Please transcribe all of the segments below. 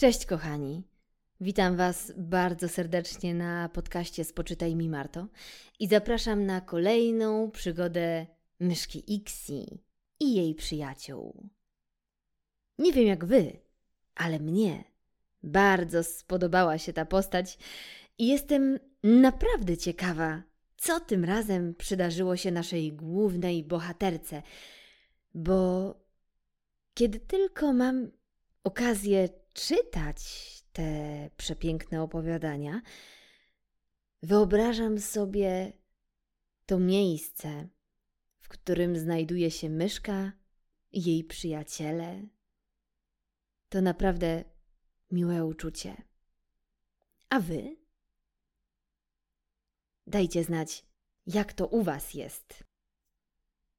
Cześć kochani. Witam Was bardzo serdecznie na podcaście Spoczytaj mi Marto i zapraszam na kolejną przygodę myszki Ixi i jej przyjaciół. Nie wiem jak Wy, ale mnie bardzo spodobała się ta postać i jestem naprawdę ciekawa, co tym razem przydarzyło się naszej głównej bohaterce, bo kiedy tylko mam okazję czytać te przepiękne opowiadania, wyobrażam sobie to miejsce, w którym znajduje się myszka i jej przyjaciele. To naprawdę miłe uczucie. A wy? Dajcie znać, jak to u was jest.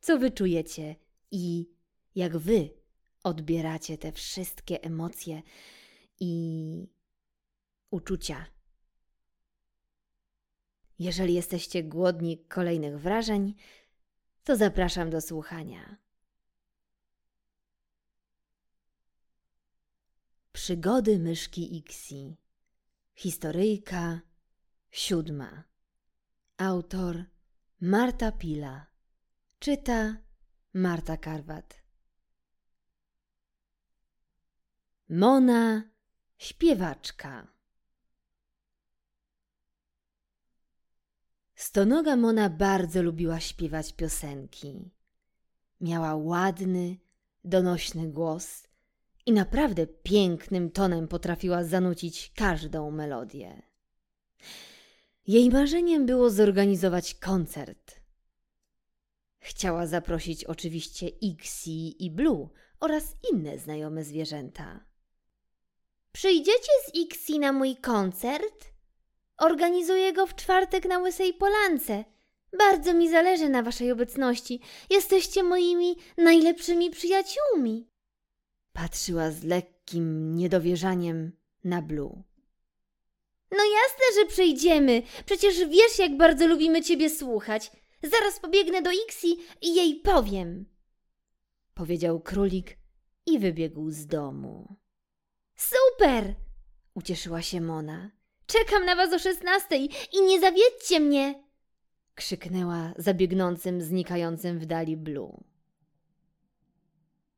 Co wy czujecie i jak wy odbieracie te wszystkie emocje i uczucia. Jeżeli jesteście głodni kolejnych wrażeń, to zapraszam do słuchania. Przygody myszki Ixi. Historyjka siódma. Autor Marta Pila. Czyta Marta Karwat. Mona śpiewaczka. Stonoga Mona bardzo lubiła śpiewać piosenki. Miała ładny, donośny głos i naprawdę pięknym tonem potrafiła zanucić każdą melodię. Jej marzeniem było zorganizować koncert. Chciała zaprosić oczywiście Ixi i Blue oraz inne znajome zwierzęta. Przyjdziecie z Ixi na mój koncert? Organizuję go w czwartek na Łysej Polance. Bardzo mi zależy na waszej obecności. Jesteście moimi najlepszymi przyjaciółmi. Patrzyła z lekkim niedowierzaniem na Blue. No jasne, że przyjdziemy. Przecież wiesz, jak bardzo lubimy ciebie słuchać. Zaraz pobiegnę do Ixi i jej powiem. Powiedział królik i wybiegł z domu. Super! Ucieszyła się Mona. Czekam na was o szesnastej i nie zawiedźcie mnie! Krzyknęła zabiegnącym, znikającym w dali Blue.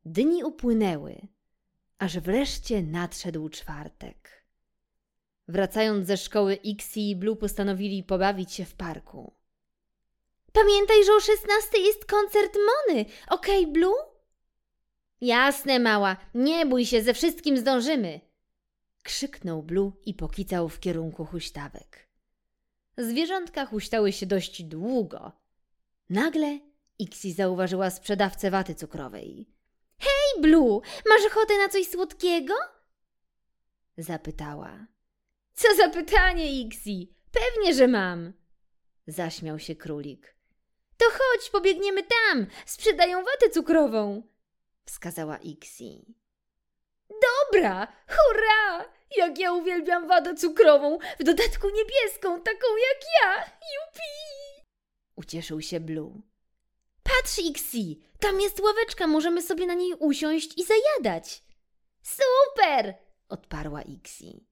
Dni upłynęły, aż wreszcie nadszedł czwartek. Wracając ze szkoły Ixi i Blue postanowili pobawić się w parku. Pamiętaj, że o szesnastej jest koncert Mony, okej, okay, Blue? Jasne, mała, nie bój się, ze wszystkim zdążymy. Krzyknął Blue i pokicał w kierunku huśtawek. Zwierzątka huśtały się dość długo. Nagle Ixi zauważyła sprzedawcę waty cukrowej. Hej, Blue, masz ochotę na coś słodkiego? Zapytała. Co za pytanie, Ixi? Pewnie, że mam. Zaśmiał się królik. To chodź, pobiegniemy tam. Sprzedają watę cukrową wskazała Ixi. Dobra, hurra! Jak ja uwielbiam wadę cukrową, w dodatku niebieską, taką jak ja! Jupi! Ucieszył się Blue. Patrz, Ixi, tam jest ławeczka, możemy sobie na niej usiąść i zajadać. Super! odparła Ixi.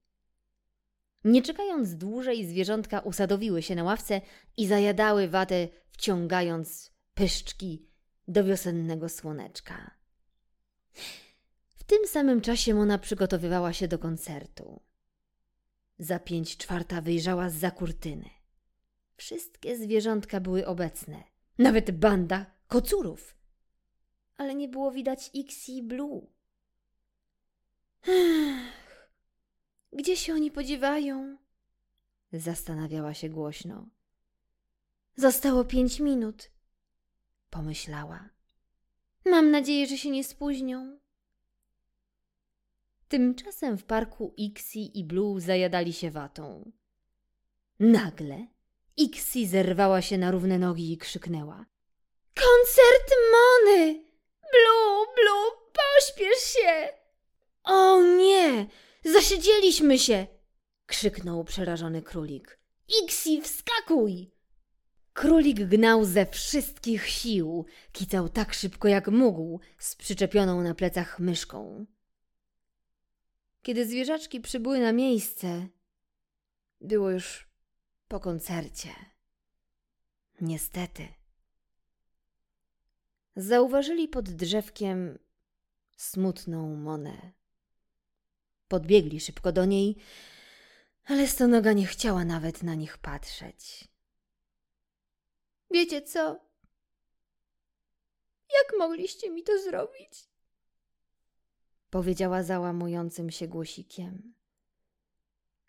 Nie czekając dłużej, zwierzątka usadowiły się na ławce i zajadały watę, wciągając pyszczki do wiosennego słoneczka. W tym samym czasie Mona przygotowywała się do koncertu. Za pięć czwarta wyjrzała z za kurtyny. Wszystkie zwierzątka były obecne, nawet banda kocurów. Ale nie było widać Ixi Blue. Ech, gdzie się oni podziewają? Zastanawiała się głośno. Zostało pięć minut, pomyślała. Mam nadzieję, że się nie spóźnią. Tymczasem w parku Ixi i Blue zajadali się watą. Nagle Ixi zerwała się na równe nogi i krzyknęła. Koncert Mony! Blue, Blue, pośpiesz się! O nie! Zasiedzieliśmy się! krzyknął przerażony królik. Ixi, wskakuj! Królik gnał ze wszystkich sił, kicał tak szybko jak mógł, z przyczepioną na plecach myszką. Kiedy zwierzaczki przybyły na miejsce, było już po koncercie. Niestety. Zauważyli pod drzewkiem smutną Monę. Podbiegli szybko do niej, ale stonoga nie chciała nawet na nich patrzeć. Wiecie co? Jak mogliście mi to zrobić? Powiedziała załamującym się głosikiem.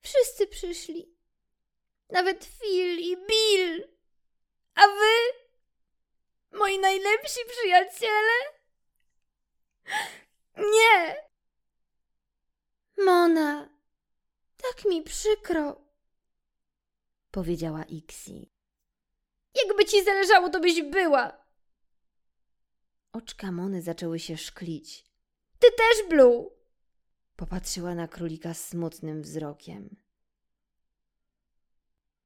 Wszyscy przyszli. Nawet Phil i Bill. A wy? Moi najlepsi przyjaciele? Nie! Mona, tak mi przykro, powiedziała Ixi. Jakby ci zależało, to byś była. Oczka Mony zaczęły się szklić. Ty też, Blue! Popatrzyła na królika smutnym wzrokiem.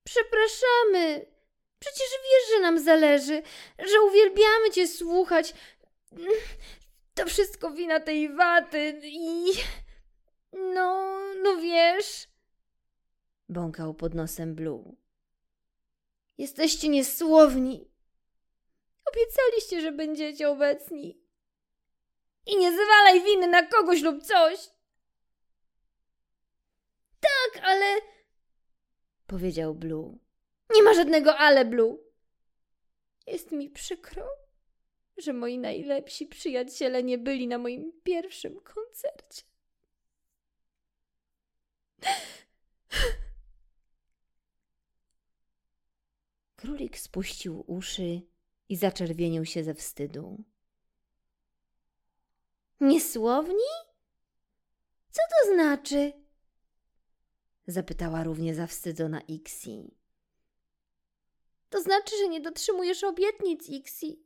Przepraszamy. Przecież wiesz, że nam zależy, że uwielbiamy cię słuchać. To wszystko wina tej waty i... No, no wiesz... Bąkał pod nosem Blue. Jesteście niesłowni. Obiecaliście, że będziecie obecni. I nie zwalaj winy na kogoś lub coś. Tak, ale... Powiedział Blue. Nie ma żadnego ale, Blue. Jest mi przykro, że moi najlepsi przyjaciele nie byli na moim pierwszym koncercie. Królik spuścił uszy i zaczerwienił się ze wstydu. Niesłowni? Co to znaczy? Zapytała równie zawstydzona Ixi. To znaczy, że nie dotrzymujesz obietnic, Ixi.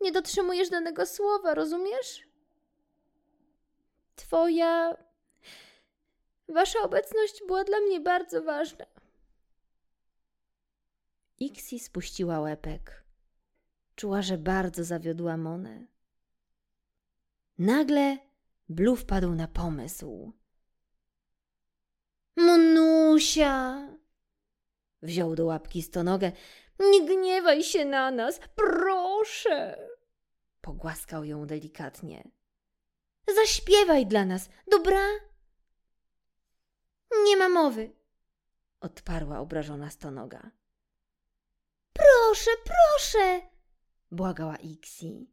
Nie dotrzymujesz danego słowa, rozumiesz? Twoja. Wasza obecność była dla mnie bardzo ważna. Ixi spuściła łepek. Czuła, że bardzo zawiodła Monę. Nagle Blue wpadł na pomysł. Monusia! Wziął do łapki stonogę. Nie gniewaj się na nas, proszę! Pogłaskał ją delikatnie. Zaśpiewaj dla nas, dobra? Nie ma mowy, odparła obrażona stonoga. Proszę, proszę, błagała Ixi.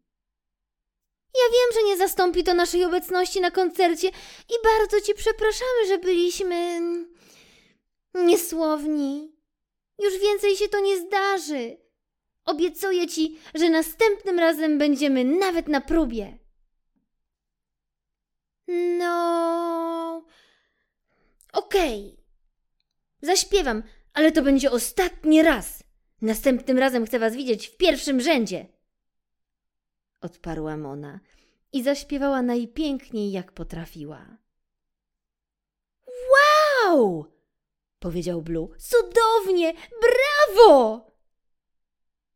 Ja wiem, że nie zastąpi to naszej obecności na koncercie i bardzo ci przepraszamy, że byliśmy niesłowni. Już więcej się to nie zdarzy. Obiecuję ci, że następnym razem będziemy nawet na próbie. No. Okej. Okay. Zaśpiewam, ale to będzie ostatni raz. Następnym razem chcę was widzieć w pierwszym rzędzie. Odparła Mona i zaśpiewała najpiękniej, jak potrafiła. Wow! powiedział Blue. Cudownie! Brawo!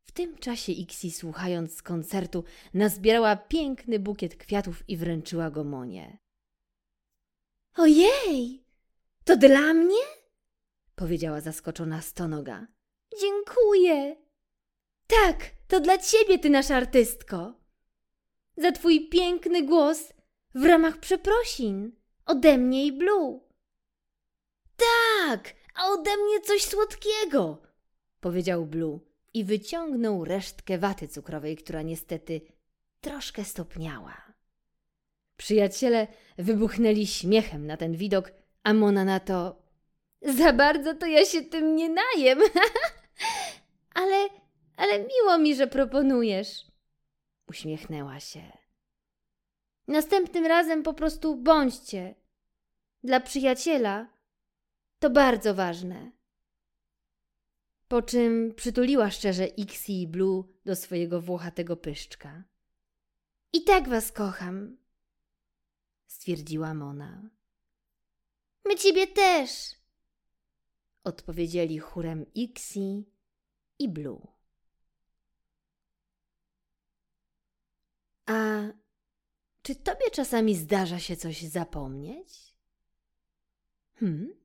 W tym czasie Ixi, słuchając z koncertu, nazbierała piękny bukiet kwiatów i wręczyła go Monie. Ojej! To dla mnie? powiedziała zaskoczona stonoga. Dziękuję. Tak, to dla ciebie, ty nasza artystko. Za twój piękny głos w ramach przeprosin ode mnie i Blue. Tak, a ode mnie coś słodkiego, powiedział Blue i wyciągnął resztkę waty cukrowej, która niestety troszkę stopniała. Przyjaciele wybuchnęli śmiechem na ten widok, a Mona na to za bardzo to ja się tym nie najem. ale, ale miło mi, że proponujesz. Uśmiechnęła się. Następnym razem po prostu bądźcie. Dla przyjaciela to bardzo ważne. Po czym przytuliła szczerze Ixi i Blue do swojego włochatego pyszczka. I tak was kocham, stwierdziła Mona. My ciebie też, odpowiedzieli chórem Ixi i Blue. A czy tobie czasami zdarza się coś zapomnieć? Hmm?